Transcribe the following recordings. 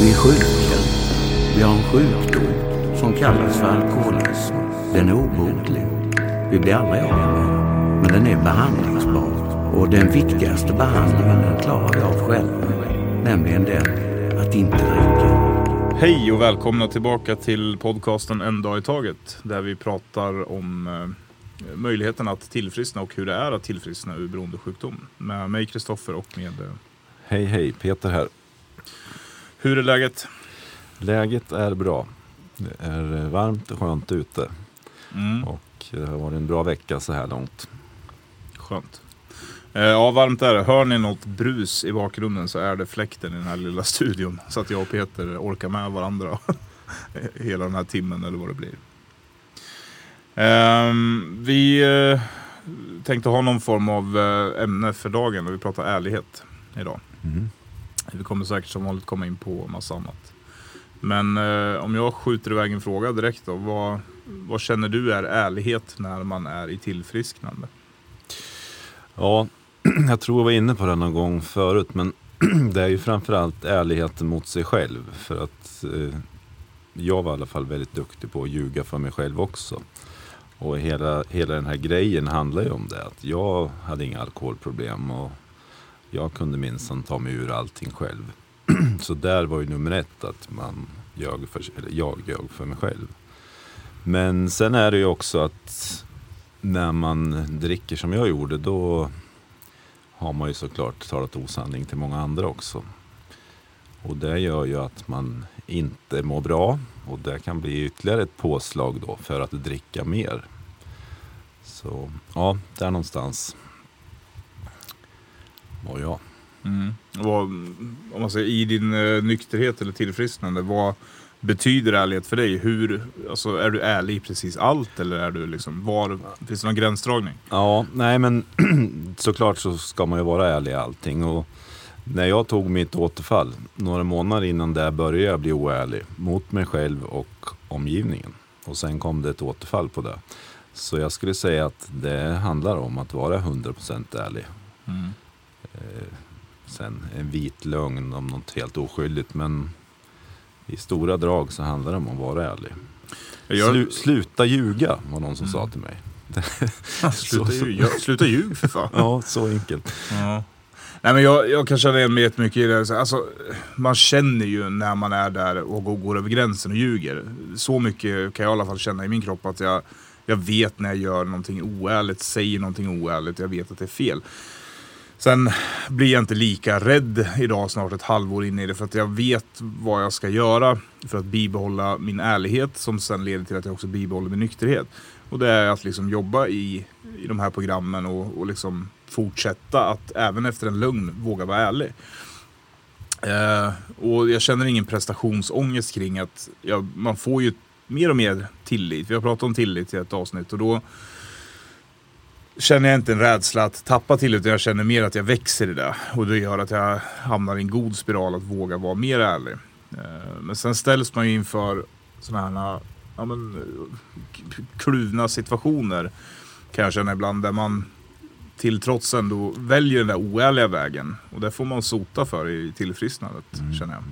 Vi är sjuka. Vi har en sjukdom som kallas för alkoholism. Den är obotlig. Vi blir aldrig av med den. Men den är behandlingsbar. Och den viktigaste behandlingen den klarar vi av själva. Nämligen den att inte dricka. Hej och välkomna tillbaka till podcasten En dag i taget. Där vi pratar om eh, möjligheten att tillfriskna och hur det är att tillfriskna ur beroendesjukdom. Med mig Kristoffer och med... Eh, Hej hej, Peter här. Hur är läget? Läget är bra. Det är eh, varmt och skönt ute. Mm, Och det har varit en bra vecka så här långt. skönt. Eh, ja, varmt är det. Hör ni något brus i bakgrunden så är det fläkten i den här lilla studion. Så att jag och Peter orkar med varandra hela den här timmen eller vad det blir. Ehm, vi eh, tänkte ha någon form av eh, ämne för dagen och vi pratar ärlighet idag. Mm. Vi kommer säkert som vanligt komma in på massa annat. Men eh, om jag skjuter iväg en fråga direkt då. Vad, vad känner du är ärlighet när man är i tillfrisknande? Ja, jag tror jag var inne på det någon gång förut men det är ju framförallt ärligheten mot sig själv. För att eh, jag var i alla fall väldigt duktig på att ljuga för mig själv också. Och hela, hela den här grejen handlar ju om det. Att jag hade inga alkoholproblem och jag kunde minsann ta mig ur allting själv. Så där var ju nummer ett att man ljög för, eller jag ljög för mig själv. Men sen är det ju också att när man dricker som jag gjorde då har man ju såklart talat osanning till många andra också. Och det gör ju att man inte mår bra och det kan bli ytterligare ett påslag då för att dricka mer. Så ja, där någonstans var jag. Mm. Vad, om man säger i din eh, nykterhet eller tillfrisknande, vad betyder ärlighet för dig? Hur, alltså, är du ärlig i precis allt eller är du liksom, var, finns det någon gränsdragning? Ja, nej men såklart så ska man ju vara ärlig i allting. Och när jag tog mitt återfall, några månader innan det började jag bli oärlig mot mig själv och omgivningen. Och sen kom det ett återfall på det. Så jag skulle säga att det handlar om att vara 100% ärlig. Mm. Eh, sen en vit lögn om något helt oskyldigt men i stora drag så handlar det om att vara ärlig. Jag, Slu, sluta ljuga var någon som sa Mm. till mig. sluta, så- ljug, jag, sluta ljug för fan. Ja, så enkelt. Ja. Nej, men jag, jag kan känna igen mig jättemycket i det. Så, Alltså, man känner ju när man är där och går, går över gränsen och ljuger. Så mycket kan jag i alla fall känna i min kropp att jag, jag vet när jag gör någonting oärligt, säger någonting oärligt, jag vet att det är fel. Sen blir jag inte lika rädd idag, snart ett halvår in i det, för att jag vet vad jag ska göra för att bibehålla min ärlighet som sen leder till att jag också bibehåller min nykterhet. Och det är att liksom jobba i, i de här programmen och, och liksom fortsätta att även efter en lögn våga vara ärlig. Eh, och jag känner ingen prestationsångest kring att jag, man får ju mer och mer tillit. Vi har pratat om tillit i ett avsnitt och då känner jag inte en rädsla att tappa tillit utan jag känner mer att jag växer i det. Och det gör att jag hamnar i en god spiral att våga vara mer ärlig. Eh, men sen ställs man ju inför sådana här ja, men, kluvna situationer kan jag känna ibland där man till trots ändå väljer den där oärliga vägen. Och det får man sota för i tillfrisknandet känner jag.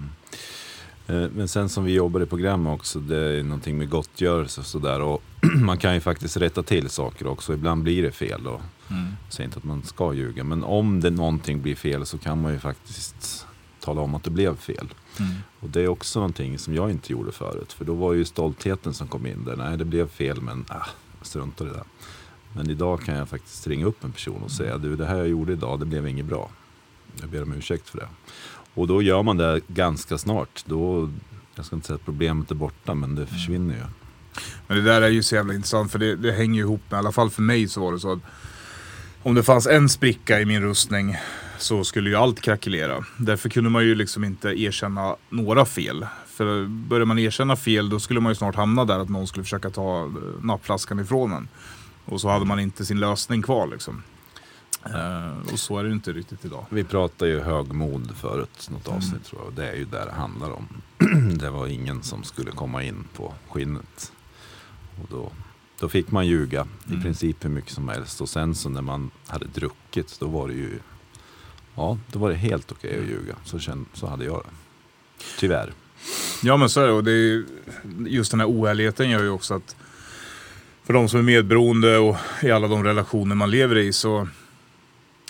Eh, Men sen som vi jobbar i program också, det är någonting med gottgörelse och sådär. Och man kan ju faktiskt rätta till saker också. Ibland blir det fel. Och Mm. jag säger inte att man ska ljuga. Men om det någonting blir fel så kan man ju faktiskt tala om att det blev fel. Mm. Och det är också någonting som jag inte gjorde förut. För då var ju stoltheten som kom in där. Nej, det blev fel men ah, strunta i det där. Men idag kan jag faktiskt ringa upp en person och säga du det här jag gjorde idag det blev inget bra. Jag ber om ursäkt för det. Och då gör man det ganska snart. Då, jag ska inte säga att problemet är borta men det försvinner ju. Men det där är ju så jävla intressant för det, det hänger ju ihop med, i alla fall för mig så var det så att om det fanns en spricka i min rustning så skulle ju allt krackelera. Därför kunde man ju liksom inte erkänna några fel. För börjar man erkänna fel då skulle man ju snart hamna där att någon skulle försöka ta nappflaskan ifrån en. Och så hade man inte sin lösning kvar liksom. Eh, och så är det ju inte riktigt idag. Vi pratade ju högmod förut, något Mm. avsnitt tror jag. Och det är ju där det handlar om. det var ingen som skulle komma in på skinnet. Och då, då fick man ljuga Mm. i princip hur mycket som helst. Och sen så när man hade druckit, då var det ju Ja, då var det helt okej att ljuga. Så, känn, så hade jag det. Tyvärr. Ja men så är det. Och det är, just den här oärligheten gör ju också att för de som är medberoende och i alla de relationer man lever i så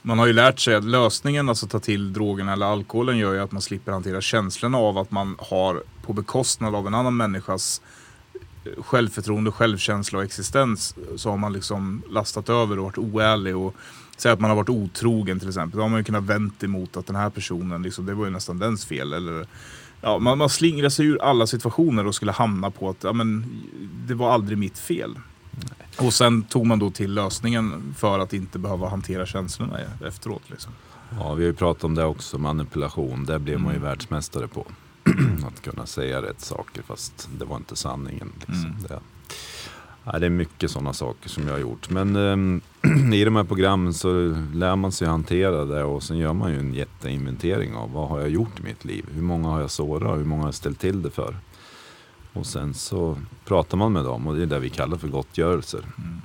man har ju lärt sig att lösningen, alltså ta till drogerna eller alkoholen, gör ju att man slipper hantera känslorna av att man har på bekostnad av en annan människas eh, självförtroende, självkänsla och existens så har man liksom lastat över och varit oärlig och säg att man har varit otrogen till exempel. Då har man ju kunnat vänt emot att den här personen, liksom, det var ju nästan dens fel. Eller, ja, man, man slingrar sig ur alla situationer och skulle hamna på att ja, men, det var aldrig mitt fel. Och sen tog man då till lösningen för att inte behöva hantera känslorna efteråt. Liksom. Ja, vi har ju pratat om det också, manipulation. Det blev man ju Mm. världsmästare på. att kunna säga rätt saker fast det var inte sanningen. Liksom. Mm. Det, ja, det är mycket sådana saker som jag har gjort. Men ehm, i de här programmen så lär man sig hantera det och sen gör man ju en jätteinventering av vad har jag gjort i mitt liv? Hur många har jag sårat? Hur många har jag ställt till det för? Och sen så pratar man med dem och det är det vi kallar för gottgörelser. Mm.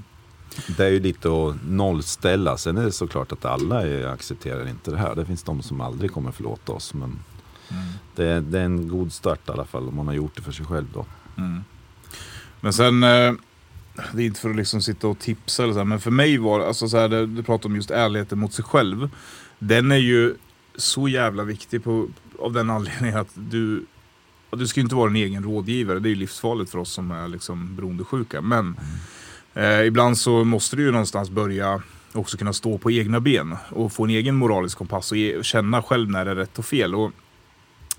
Det är ju lite att nollställa. Sen är det såklart att alla är, accepterar inte det här. Det finns de som aldrig kommer förlåta oss. Men Mm. det, är- det är en god start i alla fall om man har gjort det för sig själv då. Mm. Men sen, eh, det är inte för att liksom sitta och tipsa eller så här, men för mig var alltså så här, det- du pratar om just ärligheten mot sig själv. Den är ju så jävla viktig på, av den anledningen att du, och du ska ju inte vara en egen rådgivare, det är ju livsfarligt för oss som är liksom beroendesjuka. Men eh, ibland så måste du ju någonstans börja också kunna stå på egna ben och få en egen moralisk kompass och ge, känna själv när det är rätt och fel. Och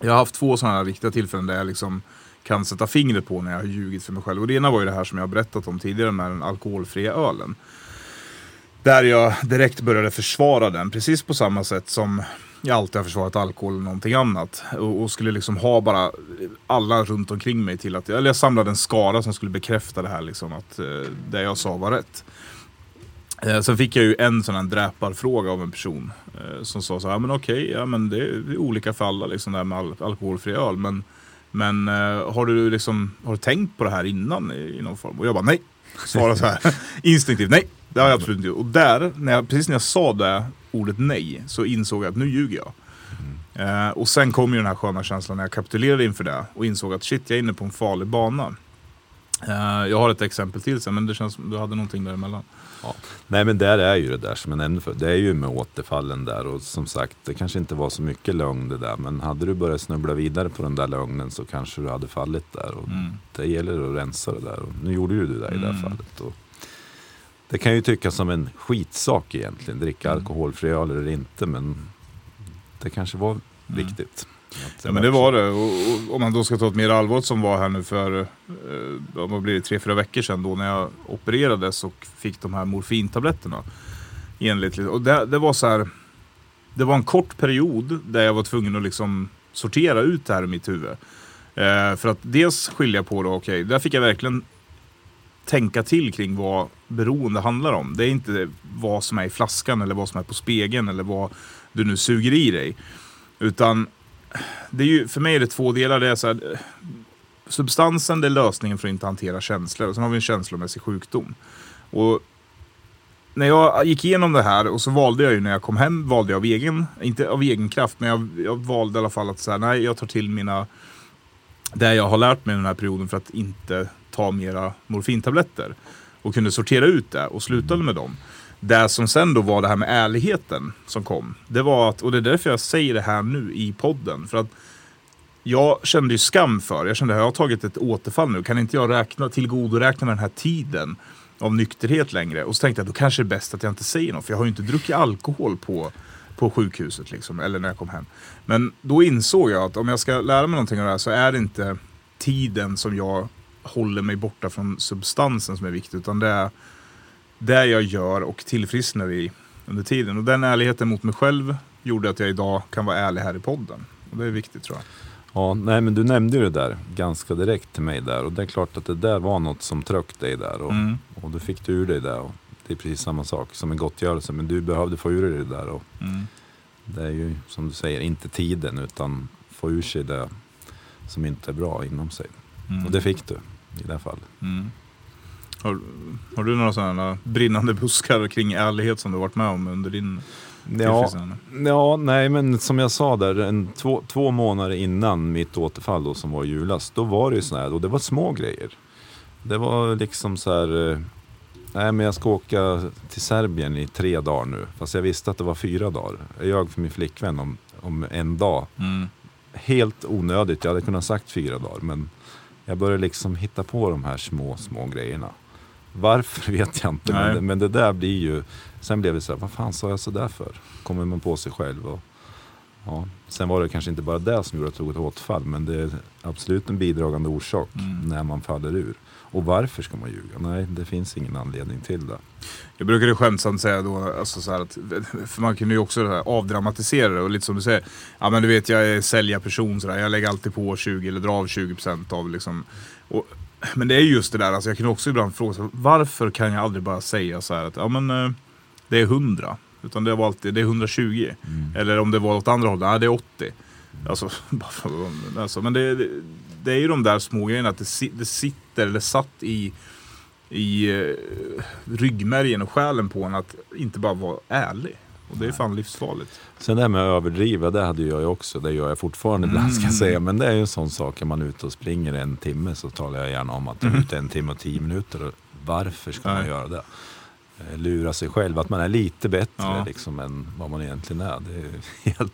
jag har haft två sådana här viktiga tillfällen där jag liksom kan sätta fingret på när jag har ljugit för mig själv. Och det ena var ju det här som jag har berättat om tidigare med den alkoholfria ölen. Där jag direkt började försvara den, precis på samma sätt som jag alltid har försvarat alkohol eller någonting annat. Och, och skulle liksom ha bara alla runt omkring mig till att, eller jag samlade en skara som skulle bekräfta det här liksom, att eh, det jag sa var rätt. Eh, sen fick jag ju en sån här dräparfråga av en person eh, som sa så här, men okej, ja men det är, det är olika för alla liksom det här med al alkoholfri öl, men, men eh, har du liksom, har du tänkt på det här innan i, i någon form? Och jag bara nej, svarade så här instinktivt, nej, det har jag absolut inte gjort. Och där, när jag, precis när jag sa det ordet nej, så insåg jag att nu ljuger jag. Eh, och sen kom ju den här sköna känslan när jag kapitulerade inför det och insåg att shit, jag är inne på en farlig bana. Eh, jag har ett exempel till sen, men det känns som du hade någonting däremellan. Ja. Nej men där är ju det där som jag nämnde för. Det är ju med återfallen där och som sagt det kanske inte var så mycket lögn det där. Men hade du börjat snubbla vidare på den där lögnen så kanske du hade fallit där. Och Mm. Det gäller att rensa det där och nu gjorde ju du det i det här Mm. fallet. Och det kan ju tyckas som en skitsak egentligen, dricka Mm. alkoholfri öl eller inte men det kanske var viktigt. Att Mm. Ja men det var det. Och, om man då ska ta ett mer allvarligt som var här nu för, eh, vad blir det, tre, fyra veckor sedan då när jag opererades och fick de här morfintabletterna. Enligt, och det, det var så här, det var en kort period där jag var tvungen att liksom sortera ut det här i mitt huvud. Eh, för att dels skilja på då, okej, där fick jag verkligen tänka till kring vad beroende handlar om. Det är inte vad som är i flaskan eller vad som är på spegeln eller vad du nu suger i dig. Utan det är ju, för mig är det två delar. Det är så här, substansen det är lösningen för att inte hantera känslor. Och sen har vi en känslomässig sjukdom. Och när jag gick igenom det här och så valde jag ju när jag kom hem, valde jag av egen, inte av egen kraft, men jag, jag valde i alla fall att säga nej, jag tar till mina, det jag har lärt mig den här perioden för att inte ta mera morfintabletter. Och kunde sortera ut det och slutade med dem. Det som sen då var det här med ärligheten som kom. Det var att, och det är därför jag säger det här nu i podden. För att jag kände ju skam för, jag kände, har jag tagit ett återfall nu? Kan inte jag räkna, tillgodoräkna den här tiden av nykterhet längre? Och så tänkte jag, då kanske det är bäst att jag inte säger något. För jag har ju inte druckit alkohol på, på sjukhuset liksom, eller när jag kom hem. Men då insåg jag att om jag ska lära mig någonting av det här så är det inte tiden som jag håller mig borta från substansen som är viktig. Utan det är det jag gör och tillfrisknar i under tiden. Och den ärligheten mot mig själv gjorde att jag idag kan vara ärlig här i podden. Och det är viktigt tror jag. Ja, nej men du nämnde ju det där ganska direkt till mig där och det är klart att det där var något som tröck dig där och, Mm. och du fick du ur dig där och det är precis samma sak som en gottgörelse men du behövde få ur dig det där och Mm. det är ju som du säger inte tiden utan få ur sig det som inte är bra inom sig. Mm. Och det fick du i det här fallet. Mm. Har, har du några sådana brinnande buskar kring ärlighet som du varit med om under din Ja, ja, nej men som jag sa där, en, två, två månader innan mitt återfall då, som var i julas, då var det ju så här, och det var små grejer. Det var liksom så här, eh, nej men jag ska åka till Serbien i tre dagar nu, fast jag visste att det var fyra dagar. Jag för min flickvän om, om en dag. Mm. Helt onödigt, jag hade kunnat sagt fyra dagar, men jag började liksom hitta på de här små, små grejerna. Varför vet jag inte, men, det- men det där blir ju... Sen blev det så här, vad fan sa jag så där för? Kommer man på sig själv. Och, ja. Sen var det kanske inte bara det som gjorde att jag tog ett återfall, men det är absolut en bidragande orsak Mm. när man faller ur. Och varför ska man ljuga? Nej, det finns ingen anledning till det. Jag brukade skämtsamt säga då, alltså så att, för man kunde ju också här avdramatisera det och lite som du säger, ja men du vet jag är säljarperson sådär, jag lägger alltid på 20 eller drar av 20% av liksom. Och, men det är just det där, alltså jag kan också ibland fråga sig, varför kan jag aldrig bara säga så här att ja men eh, det är 100. Utan det var alltid, det är 120. Eller om det var åt andra hållet, ja det är 80. Alltså, alltså men det, det, är ju de där små grejerna, att det, det sitter, eller satt i i eh, ryggmärgen och själen på en att inte bara vara ärlig. Och det är fan livsfarligt. Sen det här med att överdriva, det hade jag ju också. Det gör jag fortfarande ibland ska jag säga. Men det är ju en sån sak, är man ute och springer en timme så talar jag gärna om att jag är ute en timme och tio minuter. Och varför ska man göra det? Eh, Lura sig själv, att man är lite bättre Ja. liksom, än vad man egentligen är. Är helt...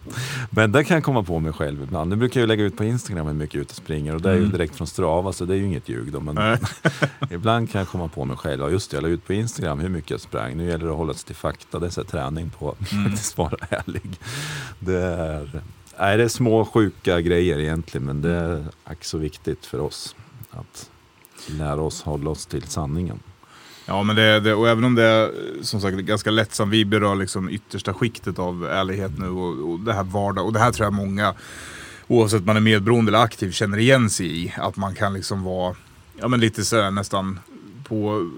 Men det kan jag komma på mig själv ibland. Nu brukar jag lägga ut på Instagram hur mycket jag ute springer. Och det är ju Mm. direkt från Strava, så det är ju inget ljug. Då, men. Ibland kan jag komma på mig själv, ja just det, jag la ut på Instagram hur mycket jag sprang. Nu gäller det att hålla sig till fakta, det är så här träning på att Mm. faktiskt vara ärlig. Det är, nej, det är små sjuka grejer egentligen, men det är ack så viktigt för oss att lära oss hålla oss till sanningen. Ja men det, det, och även om det är som sagt ganska lättsamt, vi berör liksom yttersta skiktet av ärlighet nu och, och det här vardag. Och det här tror jag många, oavsett om man är medberoende eller aktiv, känner igen sig i. Att man kan liksom vara, ja men lite sådär nästan på,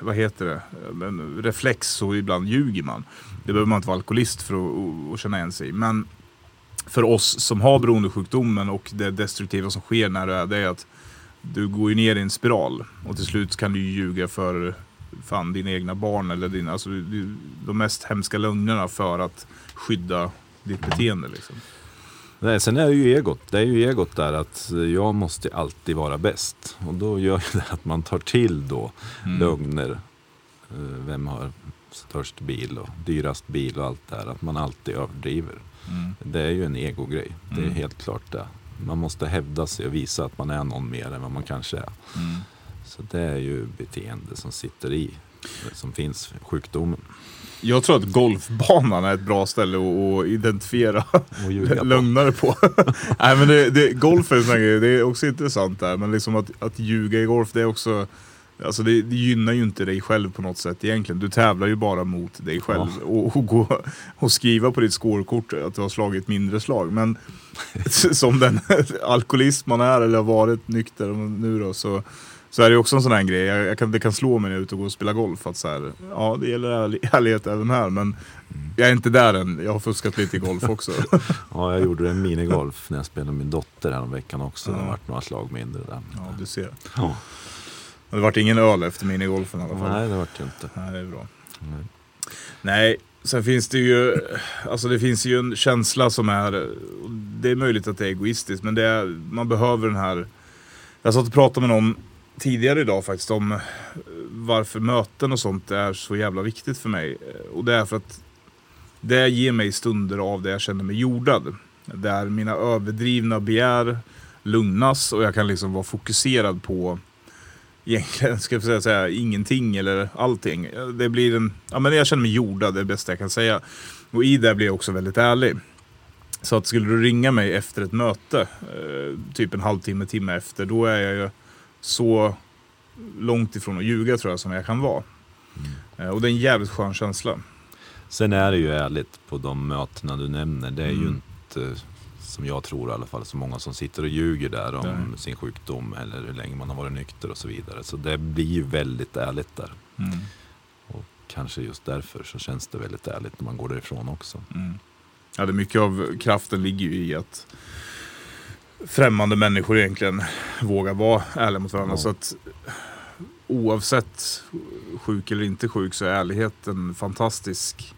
vad heter det, men reflex och ibland ljuger man. Det behöver man inte vara alkoholist för att, att, känna igen sig i. Men för oss som har beroendesjukdomen och det destruktiva som sker när du är det är att du går ju ner i en spiral och till slut kan du ljuga för fan, dina egna barn eller dina, alltså, de mest hemska lögnerna för att skydda ditt beteende. Liksom. Nej, sen är det ju egot. Det är ju egot där att jag måste alltid vara bäst. Och då gör det att man tar till då Mm. lögner. Eh, Vem har störst bil och dyrast bil och allt det här. Att man alltid överdriver. Mm. Det är ju en egogrej. Det är Mm. helt klart det. Man måste hävda sig och visa att man är någon mer än vad man kanske är. Mm. Så det är ju beteende som sitter i, som finns sjukdomen. Jag tror att golfbanan är ett bra ställe att, identifiera Och lögnare på. Nej men det, det, golf är en sån grej, det är också intressant där. Men liksom att, att ljuga i golf, det är också Alltså det, det gynnar ju inte dig själv på något sätt egentligen. Du tävlar ju bara mot dig själv. Och, och, gå, och skriva på ditt scorekort att du har slagit mindre slag. Men som den alkoholist man är eller har varit nykter nu då så, så är det också en sån här grej. Jag, jag kan, det kan slå mig när jag är ute och går och spelar golf. Att så här, ja, det gäller ärlig, ärlighet även här. Men jag är inte där än. Jag har fuskat lite i golf också. Ja, jag gjorde en minigolf när jag spelade med min dotter här veckan också. Det Ja. vart några slag mindre där. Ja, du ser. Ja. Det vart ingen öl efter minigolfen i alla fall. Nej, det vart det inte. Nej, det är bra. Nej. Nej, sen finns det ju, alltså det finns ju en känsla som är, det är möjligt att det är egoistiskt, men det är, man behöver den här, jag satt och pratade med någon tidigare idag faktiskt om eh, varför möten och sånt är så jävla viktigt för mig. Eh, och det är för att det ger mig stunder av det jag känner mig jordad. Där mina överdrivna begär lugnas och jag kan liksom vara fokuserad på egentligen, ska jag säga, säga ingenting eller allting. Det blir en, ja men jag känner mig jordad, det är det bästa jag kan säga. Och i det blir jag också väldigt ärlig. Så att skulle du ringa mig efter ett möte, eh, typ en halvtimme, timme efter, då är jag ju så långt ifrån att ljuga tror jag som jag kan vara. Eh, och det är en jävligt skön känsla. Sen är det ju ärligt på de mötena du nämner. Det är ju Mm. inte, som jag tror i alla fall, så många som sitter och ljuger där om Nej. sin sjukdom eller hur länge man har varit nykter och så vidare. Så det blir ju väldigt ärligt där. Mm. Och kanske just därför så känns det väldigt ärligt när man går därifrån också. Mm. Ja, det mycket av kraften ligger ju i att främmande människor egentligen vågar vara ärliga mot varandra. Ja. Så att oavsett sjuk eller inte sjuk så är ärlighet en fantastisk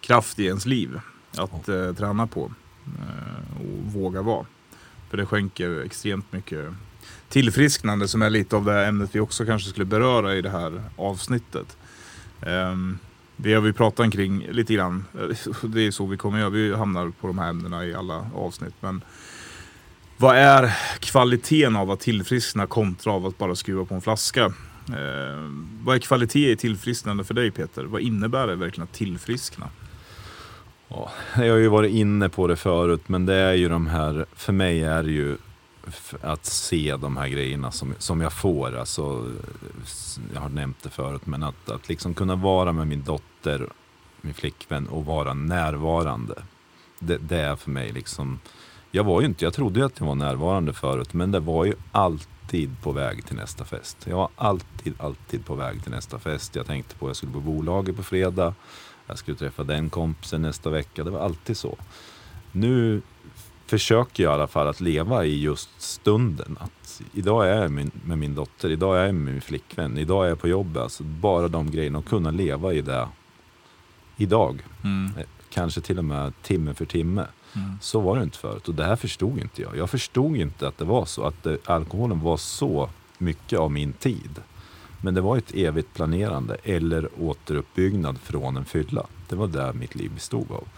kraft i ens liv att eh, träna på eh, och våga vara. För det skänker extremt mycket tillfrisknande som är lite av det ämnet vi också kanske skulle beröra i det här avsnittet. Um, det har vi pratat kring lite grann. Det är så vi kommer göra. Vi hamnar på de här ämnena i alla avsnitt. Men vad är kvaliteten av att tillfriskna kontra av att bara skruva på en flaska? Eh, vad är kvalitet i tillfrisknande för dig Peter? Vad innebär det verkligen att tillfriskna? Ja, jag har ju varit inne på det förut, men det är ju de här, för mig är det ju att se de här grejerna som, som jag får. Alltså, jag har nämnt det förut, men att, att liksom kunna vara med min dotter, min flickvän och vara närvarande. Det, det, är för mig liksom, jag var ju inte, jag trodde ju att jag var närvarande förut, men det var ju alltid på väg till nästa fest. Jag var alltid, alltid på väg till nästa fest. Jag tänkte på att jag skulle på bolaget på fredag, jag skulle träffa den kompisen nästa vecka. Det var alltid så. Nu försöker jag i alla fall att leva i just stunden. Att idag är jag med min dotter, idag är jag med min flickvän, idag är jag på jobbet. Alltså bara de grejerna och kunna leva i det idag. Mm. Eh, kanske till och med timme för timme. Mm. Så var det inte förut och det här förstod inte jag. Jag förstod inte att det var så, att det, alkoholen var så mycket av min tid. Men det var ett evigt planerande eller återuppbyggnad från en fylla. Det var det mitt liv bestod av.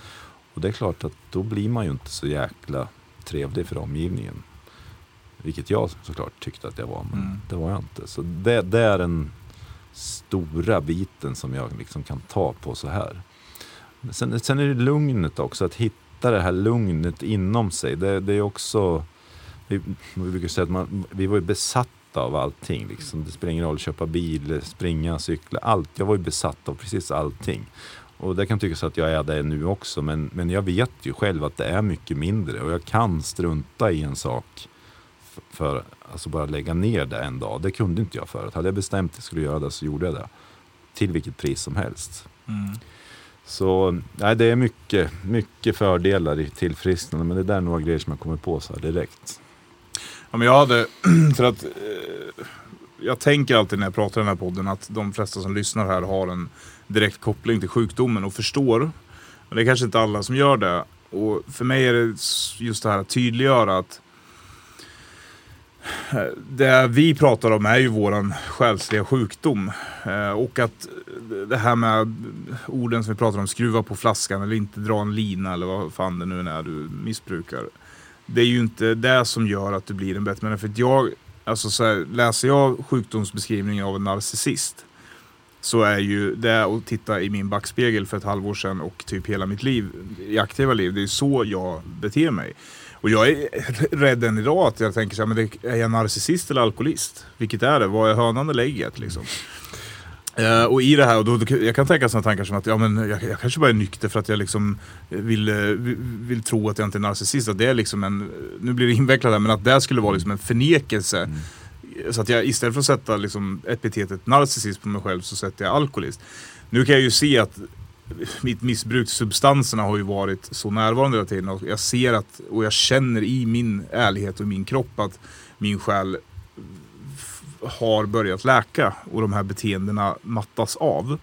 Och det är klart att då blir man ju inte så jäkla trevlig för omgivningen. Vilket jag såklart tyckte att jag var, men mm. det var jag inte. Så det, det, är den stora biten som jag liksom kan ta på så här. Sen, sen är det lugnet också, att hitta det här lugnet inom sig. Det, det är också, vi, vi brukar säga att man, vi var ju besatta av allting. Liksom. Det spelar ingen roll, köpa bil, springa, cykla, allt. Jag var ju besatt av precis allting. Och det kan tyckas att jag är det nu också, men, men jag vet ju själv att det är mycket mindre och jag kan strunta i en sak för alltså bara lägga ner det en dag. Det kunde inte jag förut. Hade jag bestämt att jag skulle göra det så gjorde jag det. Till vilket pris som helst. Mm. Så nej, det är mycket, mycket fördelar i tillfrisknande, men det där är några grejer som jag kommer på så här direkt. Ja, men jag hade, för att eh, jag tänker alltid när jag pratar i den här podden att de flesta som lyssnar här har en direkt koppling till sjukdomen och förstår. Men det är kanske inte alla som gör det. Och för mig är det just det här att tydliggöra att Eh, det vi pratar om är ju våran själsliga sjukdom. Eh, och att det här med orden som vi pratar om, skruva på flaskan eller inte dra en lina eller vad fan det nu är du missbrukar. Det är ju inte det som gör att du blir en bättre människa. För att jag, alltså så här, läser jag sjukdomsbeskrivningen av en narcissist så är ju det att titta i min backspegel för ett halvår sedan och typ hela mitt liv, i aktiva liv, det är så jag beter mig. Och jag är rädd än idag att jag tänker så här, men det, är jag narcissist eller alkoholist? Vilket är det? Vad är hönan eller ägget liksom? Uh, och i det här, och då, då, jag kan tänka sådana tankar som att ja, men jag, jag kanske bara är nykter för att jag liksom vill, vill, vill, tro att jag inte är narcissist. Att det är liksom en, nu blir det invecklat här, men att det skulle vara liksom en förnekelse. Mm så att jag istället för att sätta liksom epitetet narcissist på mig själv så sätter jag alkoholist. Nu kan jag ju se att mitt missbruk, substanserna har ju varit så närvarande hela tiden och jag ser att och jag känner i min ärlighet och min kropp att min själ har börjat läka och de här beteendena mattas av.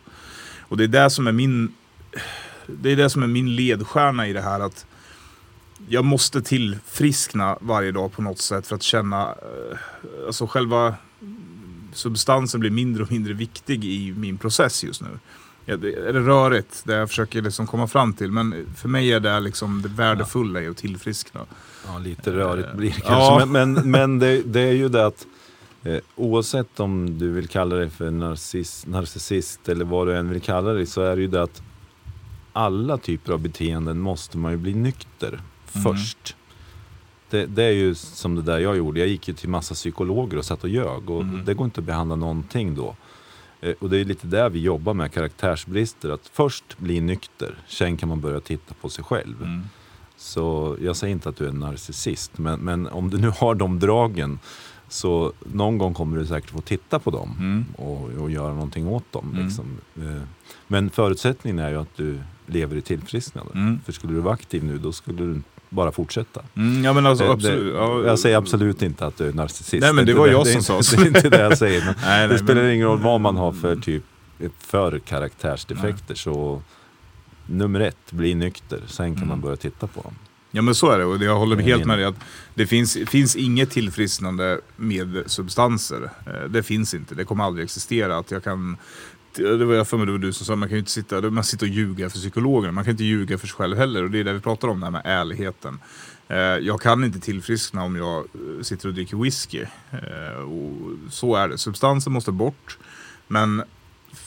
Och det är det som är min det är det som är min ledstjärna i det här att jag måste tillfriskna varje dag på något sätt för att känna, eh, alltså själva substansen blir mindre och mindre viktig i min process just nu. Ja, det är rörigt, det jag försöker liksom komma fram till. Men för mig är det liksom det värdefulla i att tillfriskna. Ja, lite rörigt blir det kanske. Ja. Men, men, men det, det, är ju det att eh, oavsett om du vill kalla dig för narciss, narcissist eller vad du än vill kalla dig så är det ju det att alla typer av beteenden måste man ju bli nykter mm. först. Det, det, är ju som det där jag gjorde. Jag gick ju till massa psykologer och satt och ljög. Och mm. Det går inte att behandla någonting då. Eh, och det är lite där vi jobbar med karaktärsbrister. Att först bli nykter, sen kan man börja titta på sig själv. Mm. Så jag säger inte att du är en narcissist, men, men om du nu har de dragen så någon gång kommer du säkert få titta på dem mm. och, och, göra någonting åt dem. Mm. Liksom. Eh, men förutsättningen är ju att du lever i tillfrisknande. Mm. För skulle du vara aktiv nu, då skulle du bara fortsätta. Mm, ja, men alltså, det, absolut, det, jag säger absolut inte att du är narcissist. Nej, men det, det var jag som sa så. Det är inte det jag säger. nej, nej, det spelar men... ingen roll vad man har för typ för karaktärsdefekter. Så nummer ett, bli nykter. Sen kan Mm. man börja titta på dem. Ja men så är det och jag håller helt med dig att det finns, finns inget tillfrisknande med substanser. Eh, Det finns inte, det kommer aldrig existera. Att jag kan, det var jag för mig det var du som sa, man kan ju inte sitta, man sitter och ljuga för psykologen. Man kan inte ljuga för sig själv heller och det är det vi pratar om, det här med ärligheten. Eh, Jag kan inte tillfriskna om jag eh, sitter och dricker whisky. Eh, Och så är det, Substansen måste bort. Men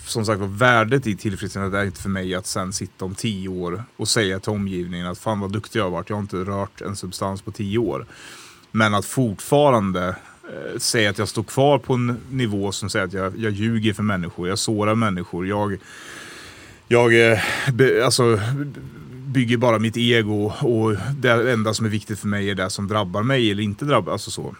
som sagt var, värdet i tillfrisknandet är inte för mig att sen sitta om tio år och säga till omgivningen att fan vad duktig jag har varit, jag har inte rört en substans på tio år. Men att fortfarande Eh, säga att jag står kvar på en nivå som säger att jag, jag ljuger för människor, jag sårar människor, jag, jag eh, be, alltså, bygger bara mitt ego och det enda som är viktigt för mig är det som drabbar mig eller inte drabbar, alltså så.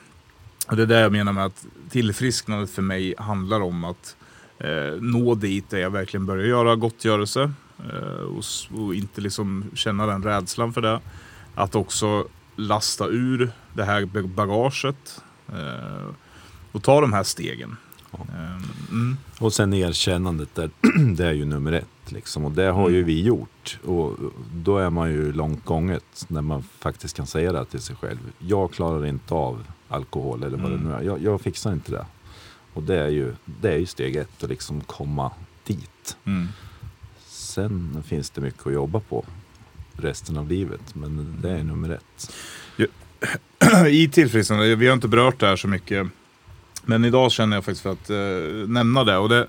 Och det är det jag menar med att tillfrisknandet för mig handlar om att eh, nå dit där jag verkligen börjar göra gottgörelse eh, och, och inte liksom känna den rädslan för det. Att också lasta ur det här bagaget och ta de här stegen. Eh, mm, Och sen erkännandet, där, det är ju nummer ett. Liksom. Och det har ju Mm. vi gjort. Och då är man ju långt gånget när man faktiskt kan säga det till sig själv. Jag klarar inte av alkohol eller vad Mm. det nu är. Jag, jag fixar inte det. Och det är ju, det är ju steg ett att liksom komma dit. mm, Sen finns det mycket att jobba på resten av livet. Men det är nummer ett. I tillfrisknande, vi har inte berört det här så mycket. Men idag känner jag faktiskt för att eh, nämna det. Och det,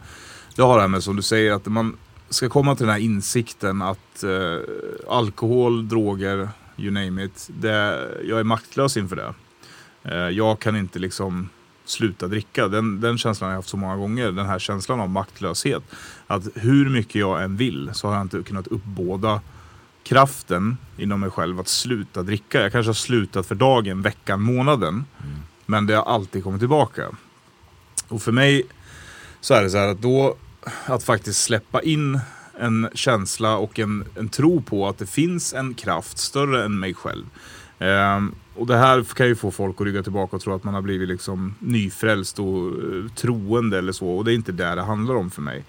det har det här med som du säger att man ska komma till den här insikten att eh, alkohol, droger, you name it. Det, jag är maktlös inför det. Eh, jag kan inte liksom sluta dricka. Den, den känslan har jag haft så många gånger. Den här känslan av maktlöshet. Att hur mycket jag än vill så har jag inte kunnat uppbåda kraften inom mig själv att sluta dricka. Jag kanske har slutat för dagen, veckan, månaden. Men det har alltid kommit tillbaka. Och för mig så är det så här att då att faktiskt släppa in en känsla och en, en tro på att det finns en kraft större än mig själv. Ehm, och det här kan ju få folk att rygga tillbaka och tro att man har blivit liksom nyfrälst och eh, troende eller så. Och det är inte det det handlar om för mig.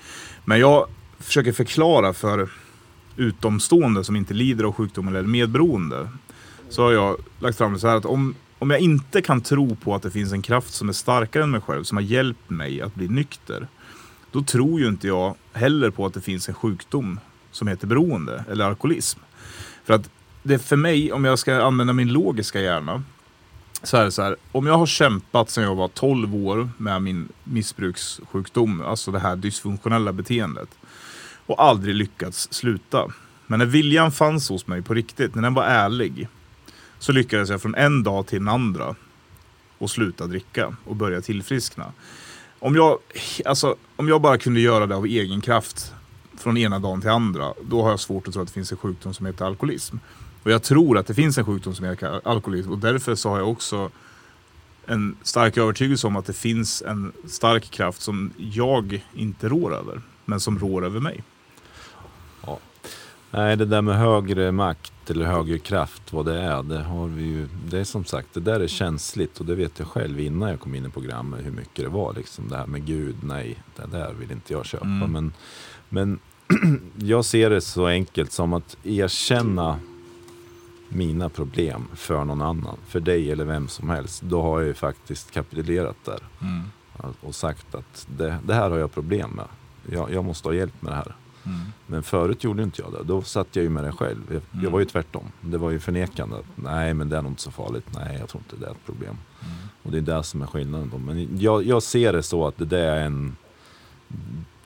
Men jag försöker förklara för utomstående som inte lider av sjukdom eller är medberoende. Så har jag lagt fram det så här att om, om jag inte kan tro på att det finns en kraft som är starkare än mig själv, som har hjälpt mig att bli nykter. Då tror ju inte jag heller på att det finns en sjukdom som heter beroende eller alkoholism. För att det för mig, om jag ska använda min logiska hjärna, så är det så här. Om jag har kämpat sedan jag var 12 år med min missbrukssjukdom, alltså det här dysfunktionella beteendet, och aldrig lyckats sluta. Men när viljan fanns hos mig på riktigt, när den var ärlig, så lyckades jag från en dag till en andra och sluta dricka och börja tillfriskna. Om jag, alltså, om jag bara kunde göra det av egen kraft från ena dagen till andra, då har jag svårt att tro att det finns en sjukdom som heter alkoholism. Och jag tror att det finns en sjukdom som heter alkoholism och därför så har jag också en stark övertygelse om att det finns en stark kraft som jag inte rår över, men som rår över mig. Nej, det där med högre makt eller högre kraft, vad det är, det har vi ju. Det är som sagt, det där är känsligt och det vet jag själv innan jag kom in i programmet hur mycket det var liksom. Det här med Gud, nej, det där vill inte jag köpa. Mm. Men, men jag ser det så enkelt som att erkänna mina problem för någon annan, för dig eller vem som helst. Då har jag ju faktiskt kapitulerat där och sagt att det, det här har jag problem med. Jag, jag måste ha hjälp med det här. Men förut gjorde inte jag det. Då satt jag ju med det själv. Jag, Mm. jag var ju tvärtom. Det var ju förnekande. Nej, men det är nog inte så farligt. Nej, jag tror inte det är ett problem. Och det är det som är skillnaden. Då. Men jag, jag ser det så att det där är en...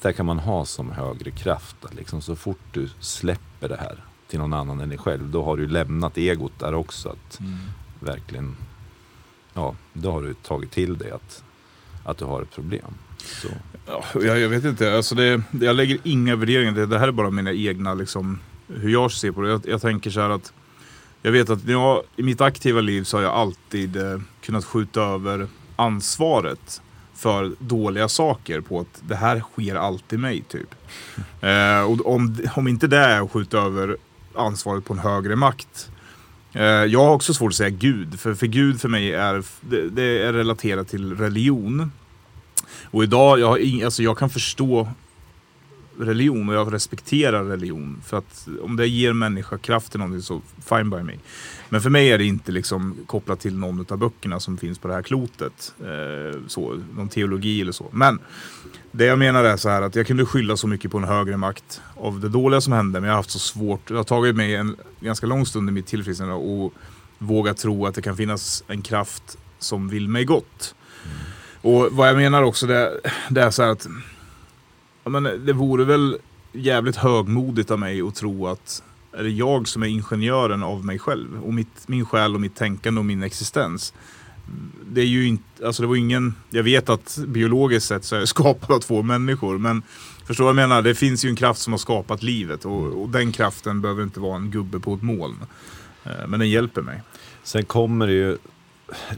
Där kan man ha som högre kraft. Liksom, så fort du släpper det här till någon annan än dig själv. Då har du lämnat egot där också. Att verkligen... Ja, då har du tagit till dig att, att du har ett problem. Så. Ja, jag, jag vet inte, alltså det, jag lägger inga värderingar det, det här är bara mina egna, liksom, hur jag ser på det. Jag, jag tänker så här att jag vet att jag, i mitt aktiva liv så har jag alltid eh, kunnat skjuta över ansvaret för dåliga saker på att det här sker alltid mig typ. Eh, och om, om inte det är att skjuta över ansvaret på en högre makt. Eh, jag har också svårt att säga Gud, för, för Gud för mig är, det, det är relaterat till religion. Och idag, jag, har alltså jag kan förstå religion och jag respekterar religion. För att om det ger människa kraft till någonting så fine by me. Men för mig är det inte liksom kopplat till någon av böckerna som finns på det här klotet. Eh, så, någon teologi eller så. Men det jag menar är så här att jag kunde skylla så mycket på en högre makt av det dåliga som hände. Men jag har haft så svårt, det har tagit mig en ganska lång stund i mitt tillfrisknande och våga tro att det kan finnas en kraft som vill mig gott. Mm. Och vad jag menar också det, det är så här att ja, men det vore väl jävligt högmodigt av mig att tro att är det jag som är ingenjören av mig själv och mitt, min själ och mitt tänkande och min existens. Det är ju inte, alltså det var ingen, jag vet att biologiskt sett så är jag skapad av två människor men förstår vad jag menar? Det finns ju en kraft som har skapat livet och, och den kraften behöver inte vara en gubbe på ett moln. Eh, men den hjälper mig. Sen kommer det ju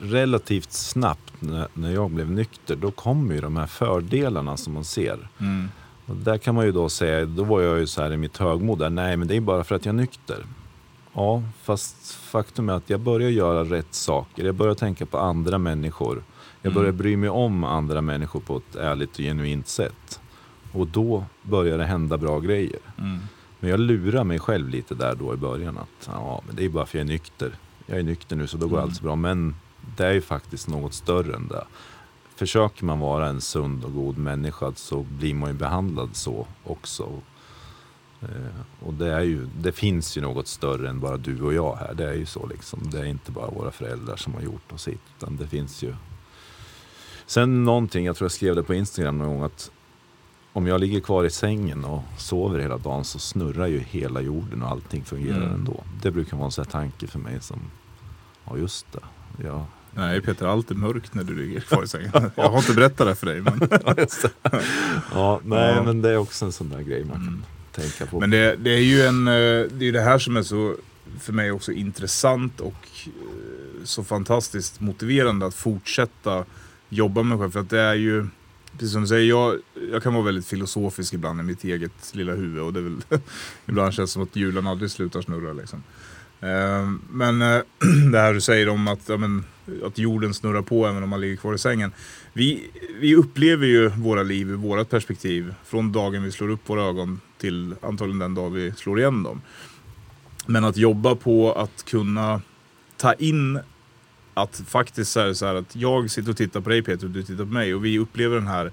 relativt snabbt när, jag blev nykter, då kommer ju de här fördelarna som man ser. Och där kan man ju då säga, då var jag ju så här i mitt högmod där, nej men det är bara för att jag är nykter. Ja, fast faktum är att jag börjar göra rätt saker. Jag börjar tänka på andra människor. Jag börjar bry mig om andra människor på ett ärligt och genuint sätt. Och då börjar det hända bra grejer. Men jag lurar mig själv lite där då i början att ja, men det är bara för jag är nykter. Jag är nykter nu så då går allt så bra. Men det är ju faktiskt något större än det. Försöker man vara en sund och god människa så blir man ju behandlad så också. Eh, och det, är ju, det finns ju något större än bara du och jag här. Det är ju så liksom. Det är inte bara våra föräldrar som har gjort oss hit. Utan det finns ju. Sen någonting, jag tror jag skrev det på Instagram någon gång att om jag ligger kvar i sängen och sover hela dagen så snurrar ju hela jorden och allting fungerar Mm. ändå. Det brukar vara en sån här tanke för mig som, ja just det. Ja, Nej Peter, allt är mörkt när du ligger kvar i sängen. Jag har inte berättat det för dig. Men, ja nej Ja. men det är också en sån där grej man kan Mm. tänka på. men det, det är ju en, eh, det är det här som är så för mig också intressant och eh, så fantastiskt motiverande att fortsätta jobba med själv. För att det är ju, precis som du säger, jag, jag kan vara väldigt filosofisk ibland i mitt eget lilla huvud. Och det är väl, ibland känns det som att hjulen aldrig slutar snurra. Liksom. Eh, Men eh, det här du säger om att, ja, men, att jorden snurrar på även om man ligger kvar i sängen. Vi, vi upplever ju våra liv ur vårt perspektiv från dagen vi slår upp våra ögon till antagligen den dag vi slår igen dem. Men att jobba på att kunna ta in att faktiskt så är det så här att jag sitter och tittar på dig Peter och du tittar på mig och vi upplever den här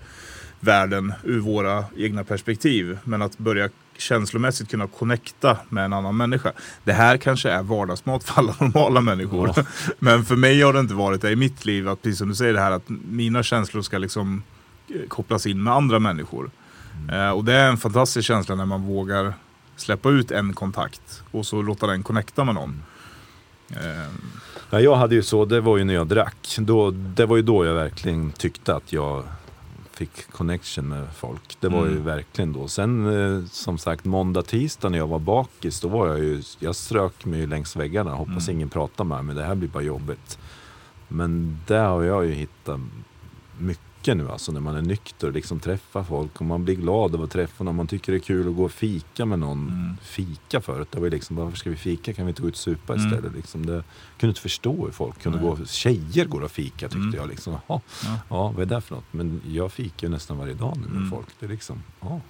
världen ur våra egna perspektiv. Men att börja känslomässigt kunna connecta med en annan människa. Det här kanske är vardagsmat för alla normala människor. Ja. Men för mig har det inte varit det i mitt liv. Att precis som du säger det här att mina känslor ska liksom eh, kopplas in med andra människor. Eh, och det är en fantastisk känsla när man vågar släppa ut en kontakt och så låta den connecta med någon. Eh, Ja, jag hade ju så, det var ju när jag drack. Då, det var ju då jag verkligen tyckte att jag fick connection med folk. Det var ju Mm. verkligen då. Sen eh, som sagt måndag, tisdag när jag var bakis, då var jag ju, jag strök mig ju längs väggarna. Hoppas Mm. ingen pratar med mig, det här blir bara jobbigt. Men där har jag ju hittat mycket nu alltså när man är nykter och liksom träffar folk och man blir glad av att träffa någon. Man tycker det är kul att gå och fika med någon. Mm. Fika förut, det var ju liksom, varför ska vi fika? Kan vi inte gå ut och supa Mm. istället? Liksom det, kunde inte förstå hur folk kunde Nej. gå. Tjejer går och fika tyckte Mm. jag. Liksom. Ja, Ja. ja, vad är det för något? Men jag fikar ju nästan varje dag nu med Mm. folk. Det är liksom, ja,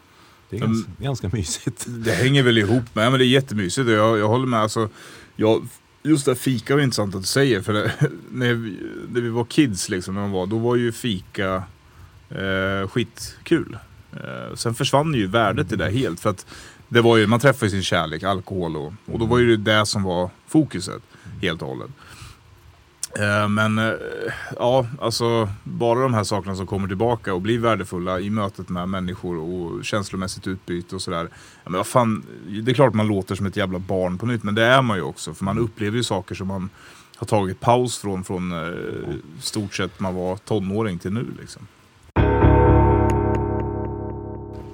det är ganska, ganska mysigt. Det hänger väl ihop med, men det är jättemysigt jag, jag håller med. Alltså, jag, just det här fika var intressant att du säger, för det, när, vi, när vi var kids, liksom, när man var, då var ju fika eh, skitkul. Eh, sen försvann ju värdet i det helt, för att det var ju, man träffade ju sin kärlek, alkohol och, och då var ju det som var fokuset helt och hållet. Eh, Men eh, ja, alltså bara de här sakerna som kommer tillbaka och blir värdefulla i mötet med människor och känslomässigt utbyte och sådär. Ja, men vad fan, det är klart man låter som ett jävla barn på nytt, men det är man ju också. För man upplever ju saker som man har tagit paus från, från eh, stort sett man var tonåring till nu liksom.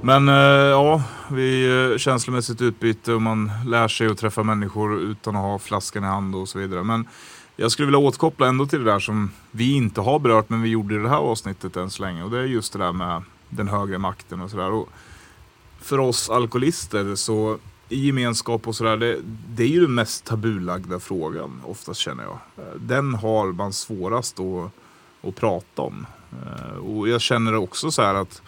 Men ja, vi känslomässigt utbyte och man lär sig att träffa människor utan att ha flaskan i hand och så vidare. Men jag skulle vilja återkoppla ändå till det där som vi inte har berört men vi gjorde i det här avsnittet än så länge. Och det är just det där med den högre makten och sådär. För oss alkoholister så i gemenskap och sådär, det, det är ju den mest tabulagda frågan oftast känner jag. Den har man svårast att, att prata om. Eh, och jag känner också så här att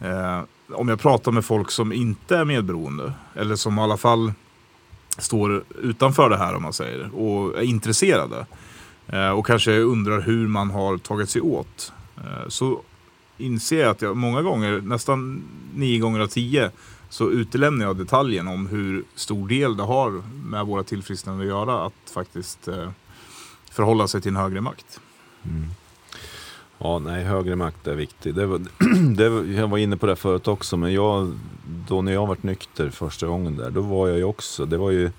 eh, om jag pratar med folk som inte är medberoende, eller som i alla fall står utanför det här om man säger, och är intresserade. Eh, och kanske undrar hur man har tagit sig åt. Eh, så inser jag att jag många gånger, nästan nio gånger av tio, så utelämnar jag detaljen om hur stor del det har med våra tillfrisknande att göra att faktiskt eh, förhålla sig till en högre makt. Mm. Ja, nej, högre makt är viktigt. Det var, det jag var inne på det förut också, men jag, då när jag var nykter första gången där, då var jag ju också, det var ju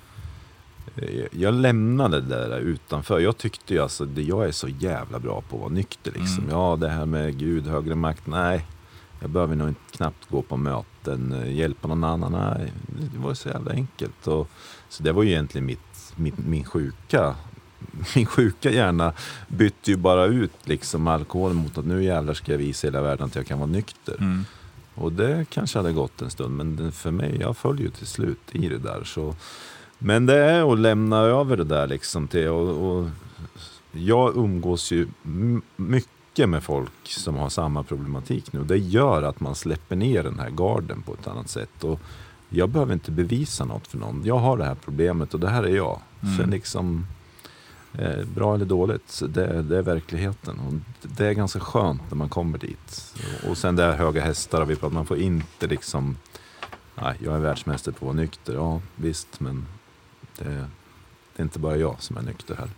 eh, jag lämnade det där utanför. Jag tyckte ju alltså, det, jag är så jävla bra på att vara nykter liksom. Mm. Ja, det här med Gud, högre makt, nej. Jag behöver nog inte knappt gå på möten, eh, hjälpa någon annan, nej. Det var så jävla enkelt. Och, så det var ju egentligen mitt, min, min sjuka min sjuka hjärna bytte ju bara ut liksom alkoholen mot att nu jävlar ska jag visa hela världen att jag kan vara nykter. Mm. Och det kanske hade gått en stund, men för mig, jag föll ju till slut i det där. Så. Men det är att lämna över det där liksom till, och, och jag umgås ju mycket med folk som har samma problematik nu. Det gör att man släpper ner den här garden på ett annat sätt. Och jag behöver inte bevisa något för någon. Jag har det här problemet och det här är jag. Mm. Sen liksom Eh, bra eller dåligt, det, det, är verkligheten. Och det är ganska skönt när man kommer dit. Och sen det här höga hästar, vi pratar, man får inte liksom... Nej, jag är världsmästare på att vara nykter. Ja, visst, men det, det är inte bara jag som är nykter här.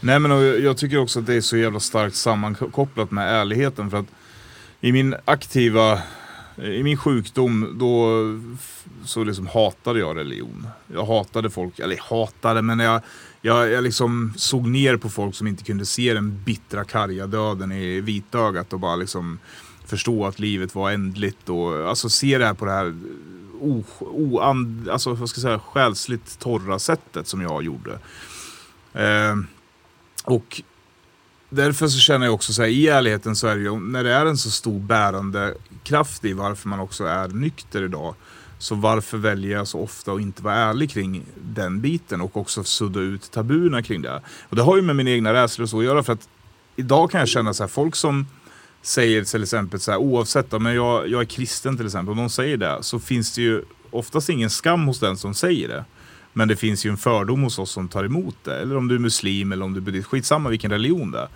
Nej, men jag tycker också att det är så jävla starkt sammankopplat med ärligheten. För att i min aktiva i min sjukdom då så liksom hatade jag religion. Jag hatade folk, eller hatade, men jag, jag, jag liksom såg ner på folk som inte kunde se den bittra karga döden i vitögat och bara liksom förstå att livet var ändligt och alltså se det här på det här o, o, and, alltså, vad ska jag säga, själsligt torra sättet som jag gjorde. Eh, och därför så känner jag också så här, i ärligheten så är det ju, när det är en så stor bärande kraft i varför man också är nykter idag. Så varför väljer jag så ofta att inte vara ärlig kring den biten och också sudda ut tabuna kring det. Och det har ju med min egna rädslor och så att göra för att idag kan jag känna så här, folk som säger till exempel så här, oavsett om jag, jag är kristen till exempel, om de säger det så finns det ju oftast ingen skam hos den som säger det. Men det finns ju en fördom hos oss som tar emot det. Eller om du är muslim eller om du är buddhist. Skitsamma vilken religion det är.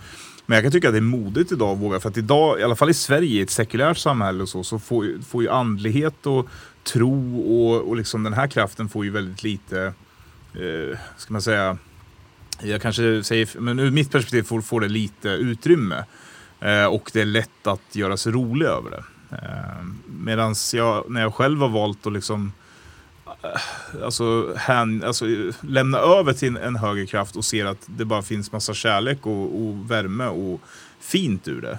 Men jag kan tycka att det är modigt idag att våga. För att idag, i alla fall i Sverige, i ett sekulärt samhälle och så, så får, får ju andlighet och tro och, och liksom den här kraften får ju väldigt lite, eh, ska man säga, jag kanske säger, men ur mitt perspektiv får, får det lite utrymme. Eh, och det är lätt att göra sig rolig över det. Eh, Medan jag, när jag själv har valt att liksom Eh, alltså, hän, alltså, lämna över till en högre kraft och ser att det bara finns massa kärlek och, och värme och fint ur det.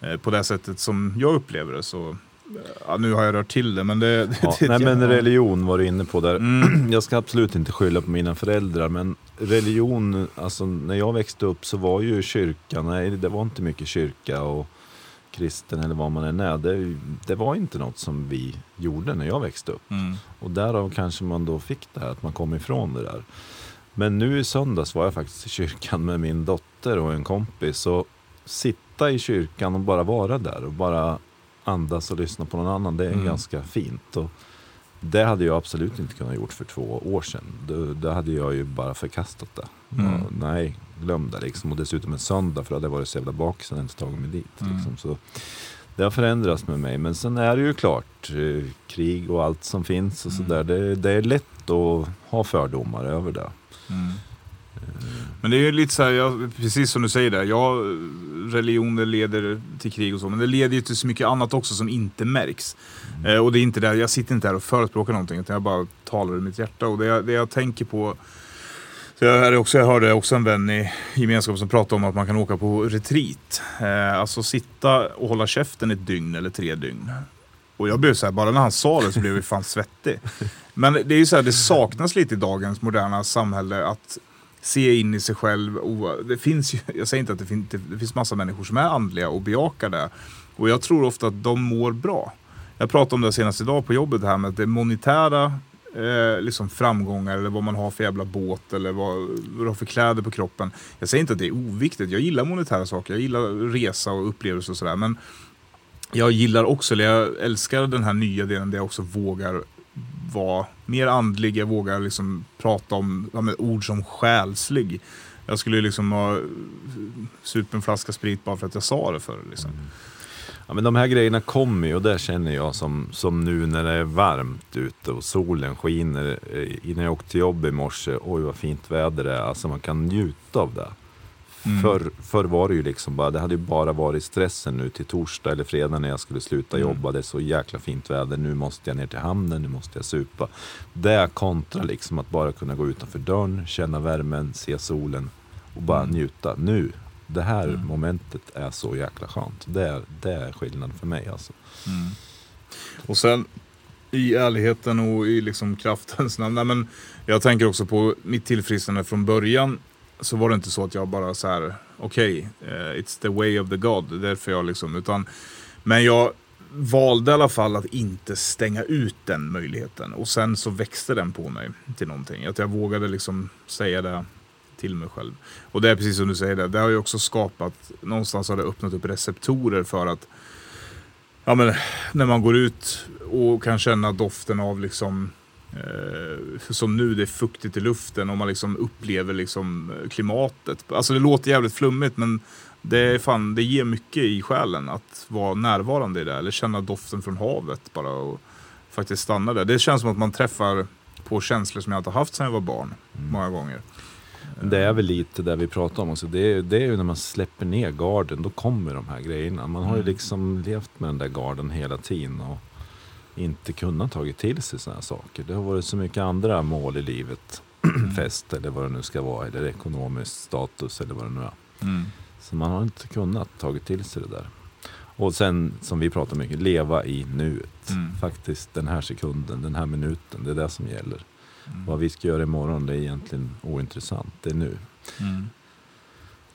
Eh, på det sättet som jag upplever det. Så, ja, nu har jag rört till det men det... Ja, det nej men religion var du inne på där. Mm. Jag ska absolut inte skylla på mina föräldrar men religion, alltså när jag växte upp så var ju kyrkan, nej det var inte mycket kyrka och kristen eller vad man än är. Det, det var inte något som vi gjorde när jag växte upp. Mm. Och därav kanske man då fick det här, att man kom ifrån det där. Men nu i söndags var jag faktiskt i kyrkan med min dotter och en kompis. Och sitta i kyrkan och bara vara där och bara andas och lyssna på någon annan, det är mm. ganska fint. Och det hade jag absolut inte kunnat gjort för två år sedan. Då, då hade jag ju bara förkastat det. Mm. Och, nej, glöm det liksom. Och dessutom en söndag för då hade jag varit så jävla bakis och inte tagit mig dit. Mm. Liksom. Så det har förändrats med mig. Men sen är det ju klart, eh, krig och allt som finns och mm. sådär. Det, det, är lätt att ha fördomar över det. Men det är ju lite så här, ja, precis som du säger där. Ja, religioner leder till krig och så, men det leder ju till så mycket annat också som inte märks. Mm. Eh, och det är inte där, jag sitter inte här och förespråkar någonting, utan jag bara talar ur mitt hjärta. Och det, jag, det jag tänker på så jag, också, jag hörde också en vän i gemenskapen som pratade om att man kan åka på retreat. Eh, alltså sitta och hålla käften ett dygn eller tre dygn. Och jag blev så här, bara när han sa det så blev jag fan svettig. Men det är ju så här, det saknas lite i dagens moderna samhälle att se in i sig själv. Och det finns ju, jag säger inte att det finns, det finns massa människor som är andliga och bejakar det. Och jag tror ofta att de mår bra. Jag pratade om det senast idag på jobbet här med att det monetära eh, liksom framgångar eller vad man har för jävla båt eller vad, vad du har för kläder på kroppen. Jag säger inte att det är oviktigt. Jag gillar monetära saker. Jag gillar resa och upplevelser och sådär. Men jag gillar också, eller jag älskar den här nya delen där jag också vågar vara mer andlig. Jag vågar liksom prata om ja, med ord som själslig. Jag skulle liksom ha supit en flaska sprit bara för att jag sa det förr. Liksom. Ja, men de här grejerna kommer ju och det känner jag som, som nu när det är varmt ute och solen skiner. Eh, Innan jag åkte till jobb i morse, oj vad fint väder det är. Alltså man kan njuta av det. Mm. Förr, förr var det ju liksom bara, det hade ju bara varit stressen nu till torsdag eller fredag när jag skulle sluta Mm. jobba. Det är så jäkla fint väder, nu måste jag ner till hamnen, nu måste jag supa. Det kontra liksom att bara kunna gå utanför dörren, känna värmen, se solen och bara Mm. njuta. Nu, det här Mm. momentet är så jäkla skönt. Det är, det är skillnad för mig alltså. Mm. Och sen i ärligheten och i liksom kraftens namn. Nej, men jag tänker också på mitt tillfrisknande från början. Så var det inte så att jag bara så här, okej, eh, it's the way of the God. Det är därför jag liksom, utan, men jag valde i alla fall att inte stänga ut den möjligheten. Och sen så växte den på mig till någonting. Att jag vågade liksom säga det till mig själv. Och det är precis som du säger, det, det har ju också skapat, någonstans har det öppnat upp receptorer för att Ja men när man går ut och kan känna doften av liksom som nu, det är fuktigt i luften och man liksom upplever liksom eh, klimatet. Alltså det låter jävligt flummigt men det, är fan, det ger mycket i själen att vara närvarande i det. Eller känna doften från havet bara och faktiskt stanna där. Det känns som att man träffar på känslor som jag inte haft sedan jag var barn. Många gånger. Det är väl lite det vi pratar om också. Det är, det är ju när man släpper ner garden, då kommer de här grejerna. Man har ju Mm. liksom levt med den där garden hela tiden och inte kunnat tagit till sig sådana saker. Det har varit så mycket andra mål i livet. Fest eller vad det nu ska vara, eller ekonomisk status eller vad det nu är. Mm. Så man har inte kunnat tagit till sig det där. Och sen, som vi pratar mycket, leva i nuet. Mm. Faktiskt den här sekunden, den här minuten, det är det som gäller. Mm. Vad vi ska göra imorgon, det är egentligen ointressant. Det är nu. Mm.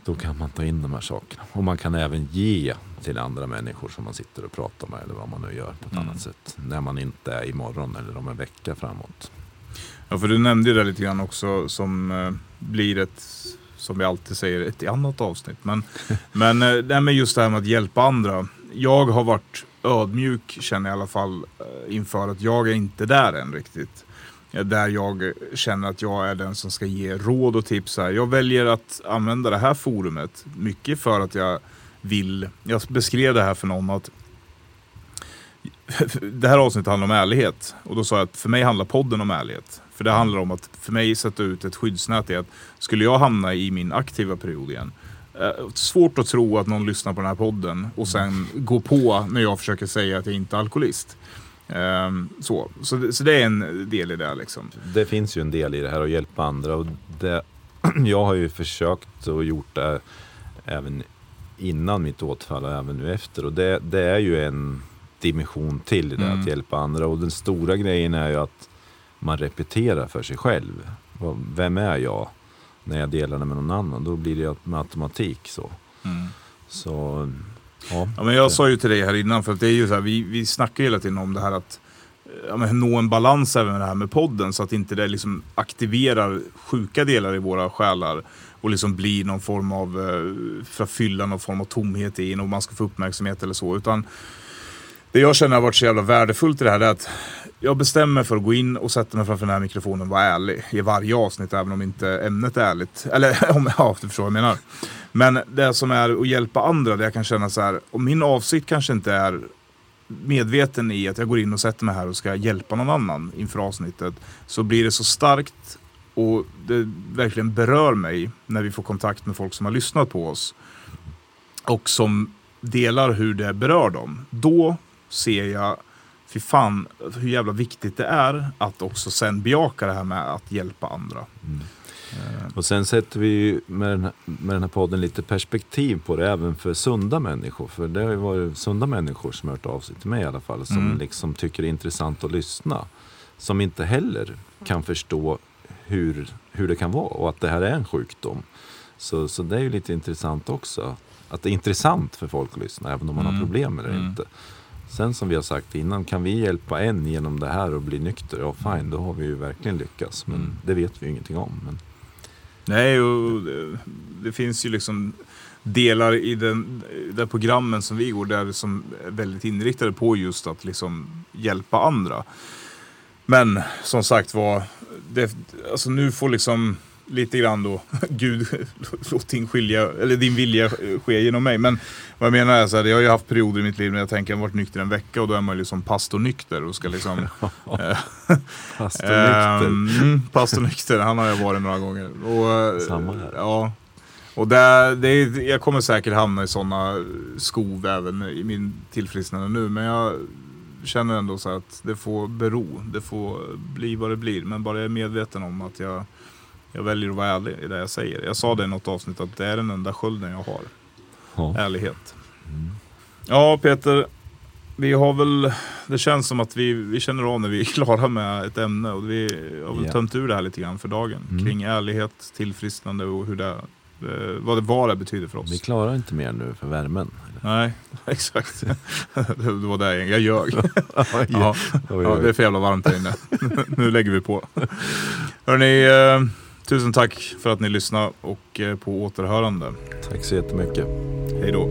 Då kan man ta in de här sakerna. Och man kan även ge till andra människor som man sitter och pratar med eller vad man nu gör på ett Mm. annat sätt. När man inte är imorgon eller om en vecka framåt. Ja, för du nämnde ju det lite grann också som eh, blir ett, som vi alltid säger, ett annat avsnitt. Men, men eh, det här med just det här med att hjälpa andra. Jag har varit ödmjuk, känner jag i alla fall, eh, inför att jag är inte där än riktigt. Eh, där jag känner att jag är den som ska ge råd och tips här. Jag väljer att använda det här forumet mycket för att jag vill, jag beskrev det här för någon att det här avsnittet handlar om ärlighet. Och då sa jag att för mig handlar podden om ärlighet. För det handlar om att för mig sätta ut ett skyddsnät i att skulle jag hamna i min aktiva period igen. Eh, svårt att tro att någon lyssnar på den här podden och sen går på när jag försöker säga att jag inte är alkoholist. Ehm, så. Så, det, så det är en del i det liksom. Det finns ju en del i det här att hjälpa andra. Och det, jag har ju försökt och gjort det även innan mitt återfall och även nu efter. Och det, det är ju en dimension till i det, Mm. att hjälpa andra. Och den stora grejen är ju att man repeterar för sig själv. Vem är jag? När jag delar det med någon annan. Då blir det med automatik så. Så, ja. Ja, men jag det- sa ju till dig här innan, för att det är ju så här, vi, vi snackar hela tiden om det här att ja, men nå en balans även med det här med podden så att inte det liksom aktiverar sjuka delar i våra själar och liksom blir någon form av, eh, för att fylla någon form av tomhet i en och man ska få uppmärksamhet eller så. Utan det jag känner har varit så jävla värdefullt i det här är att jag bestämmer mig för att gå in och sätta mig framför den här mikrofonen och vara ärlig i varje avsnitt även om inte ämnet är ärligt. Eller om, ja, du förstår vad jag menar. Men det som är att hjälpa andra, det jag kan känna så här, om min avsikt kanske inte är medveten i att jag går in och sätter mig här och ska hjälpa någon annan inför avsnittet, så blir det så starkt och det verkligen berör mig när vi får kontakt med folk som har lyssnat på oss och som delar hur det berör dem. Då ser jag, fy fan, hur jävla viktigt det är att också sen bejaka det här med att hjälpa andra. Mm. Och sen sätter vi ju med den, här, med den här podden lite perspektiv på det även för sunda människor. För det har ju varit sunda människor som hört av sig till mig i alla fall. Som Mm. liksom tycker det är intressant att lyssna. Som inte heller kan förstå hur, hur det kan vara och att det här är en sjukdom. Så, så det är ju lite intressant också. Att det är intressant för folk att lyssna även om man Mm. har problem eller Mm. inte. Sen som vi har sagt innan, kan vi hjälpa en genom det här och bli nykter, ja fine, då har vi ju verkligen lyckats. Men Mm. det vet vi ju ingenting om. Men Nej, och det, det finns ju liksom delar i den, där programmen som vi går där som är väldigt inriktade på just att liksom hjälpa andra. Men som sagt var, det, alltså nu får liksom lite grann då, Gud, låt din, skilja, eller din vilja ske genom mig. Men vad jag menar är så här, jag har ju haft perioder i mitt liv när jag tänker jag har varit nykter en vecka och då är man ju liksom pastornykter och ska liksom... eh, Pastornykter. Mm, pastornykter, han har jag varit några gånger. Och, Samma här. Ja. Och där, det är, jag kommer säkert hamna i sådana skov även i min tillfrisknande nu. Men jag känner ändå så att det får bero. Det får bli vad det blir. Men bara jag är medveten om att jag, jag väljer att vara ärlig i det jag säger. Jag sa det i något avsnitt att det är den enda skölden jag har. Ja. Ärlighet. Ja Peter, vi har väl, det känns som att vi, vi känner av när vi är klara med ett ämne och vi har väl Ja. tömt ur det här lite grann för dagen. Mm. Kring ärlighet, tillfrisknande och hur det, eh, vad, det, vad det betyder för oss. Vi klarar inte mer nu för värmen. Nej, exakt. det var där jag, jag ljög. ja, det är för jävla varmt här inne. nu lägger vi på. Hörrni, eh, tusen tack för att ni lyssnade och eh, på återhörande. Tack så jättemycket. Hej då.